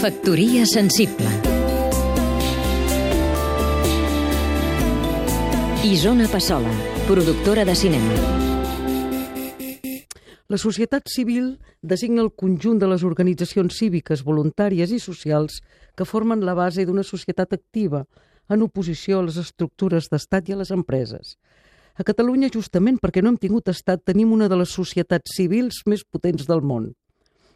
Factoria sensible Isona Passola, productora de cinema La societat civil designa el conjunt de les organitzacions cíviques, voluntàries i socials que formen la base d'una societat activa, en oposició a les estructures d'estat i a les empreses. A Catalunya, justament perquè no hem tingut estat, tenim una de les societats civils més potents del món.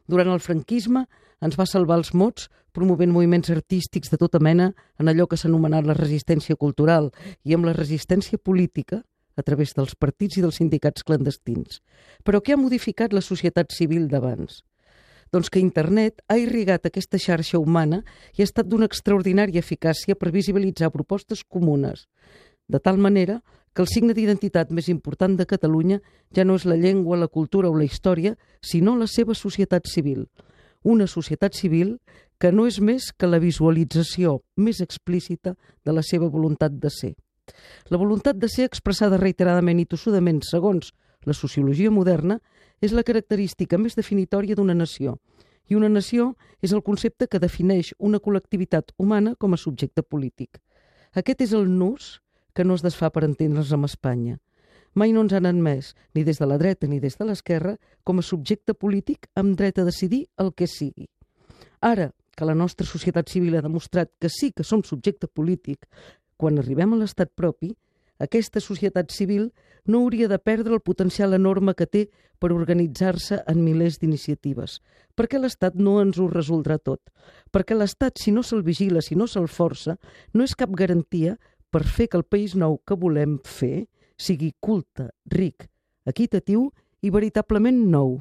Durant el franquisme ens va salvar els mots promovent moviments artístics de tota mena en allò que s'ha anomenat la resistència cultural i amb la resistència política a través dels partits i dels sindicats clandestins. Però què ha modificat la societat civil d'abans? Doncs que internet ha irrigat aquesta xarxa humana i ha estat d'una extraordinària eficàcia per visibilitzar propostes comunes, de tal manera que el signe d'identitat més important de Catalunya ja no és la llengua, la cultura o la història, sinó la seva societat civil. Una societat civil que no és més que la visualització més explícita de la seva voluntat de ser. La voluntat de ser expressada reiteradament i tossudament segons la sociologia moderna és la característica més definitòria d'una nació, i una nació és el concepte que defineix una col·lectivitat humana com a subjecte polític. Aquest és el nus que no es desfà per entendre's amb Espanya. Mai no ens han admès, ni des de la dreta ni des de l'esquerra, com a subjecte polític amb dret a decidir el que sigui. Ara que la nostra societat civil ha demostrat que sí que som subjecte polític, quan arribem a l'estat propi, aquesta societat civil no hauria de perdre el potencial enorme que té per organitzar-se en milers d'iniciatives. Perquè l'Estat no ens ho resoldrà tot. Perquè l'Estat, si no se'l vigila, si no se'l força, no és cap garantia per fer que el país nou que volem fer sigui culte, ric, equitatiu i veritablement nou.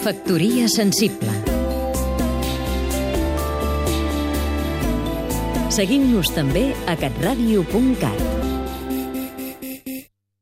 Factoria sensible Seguim-nos també a catradio.cat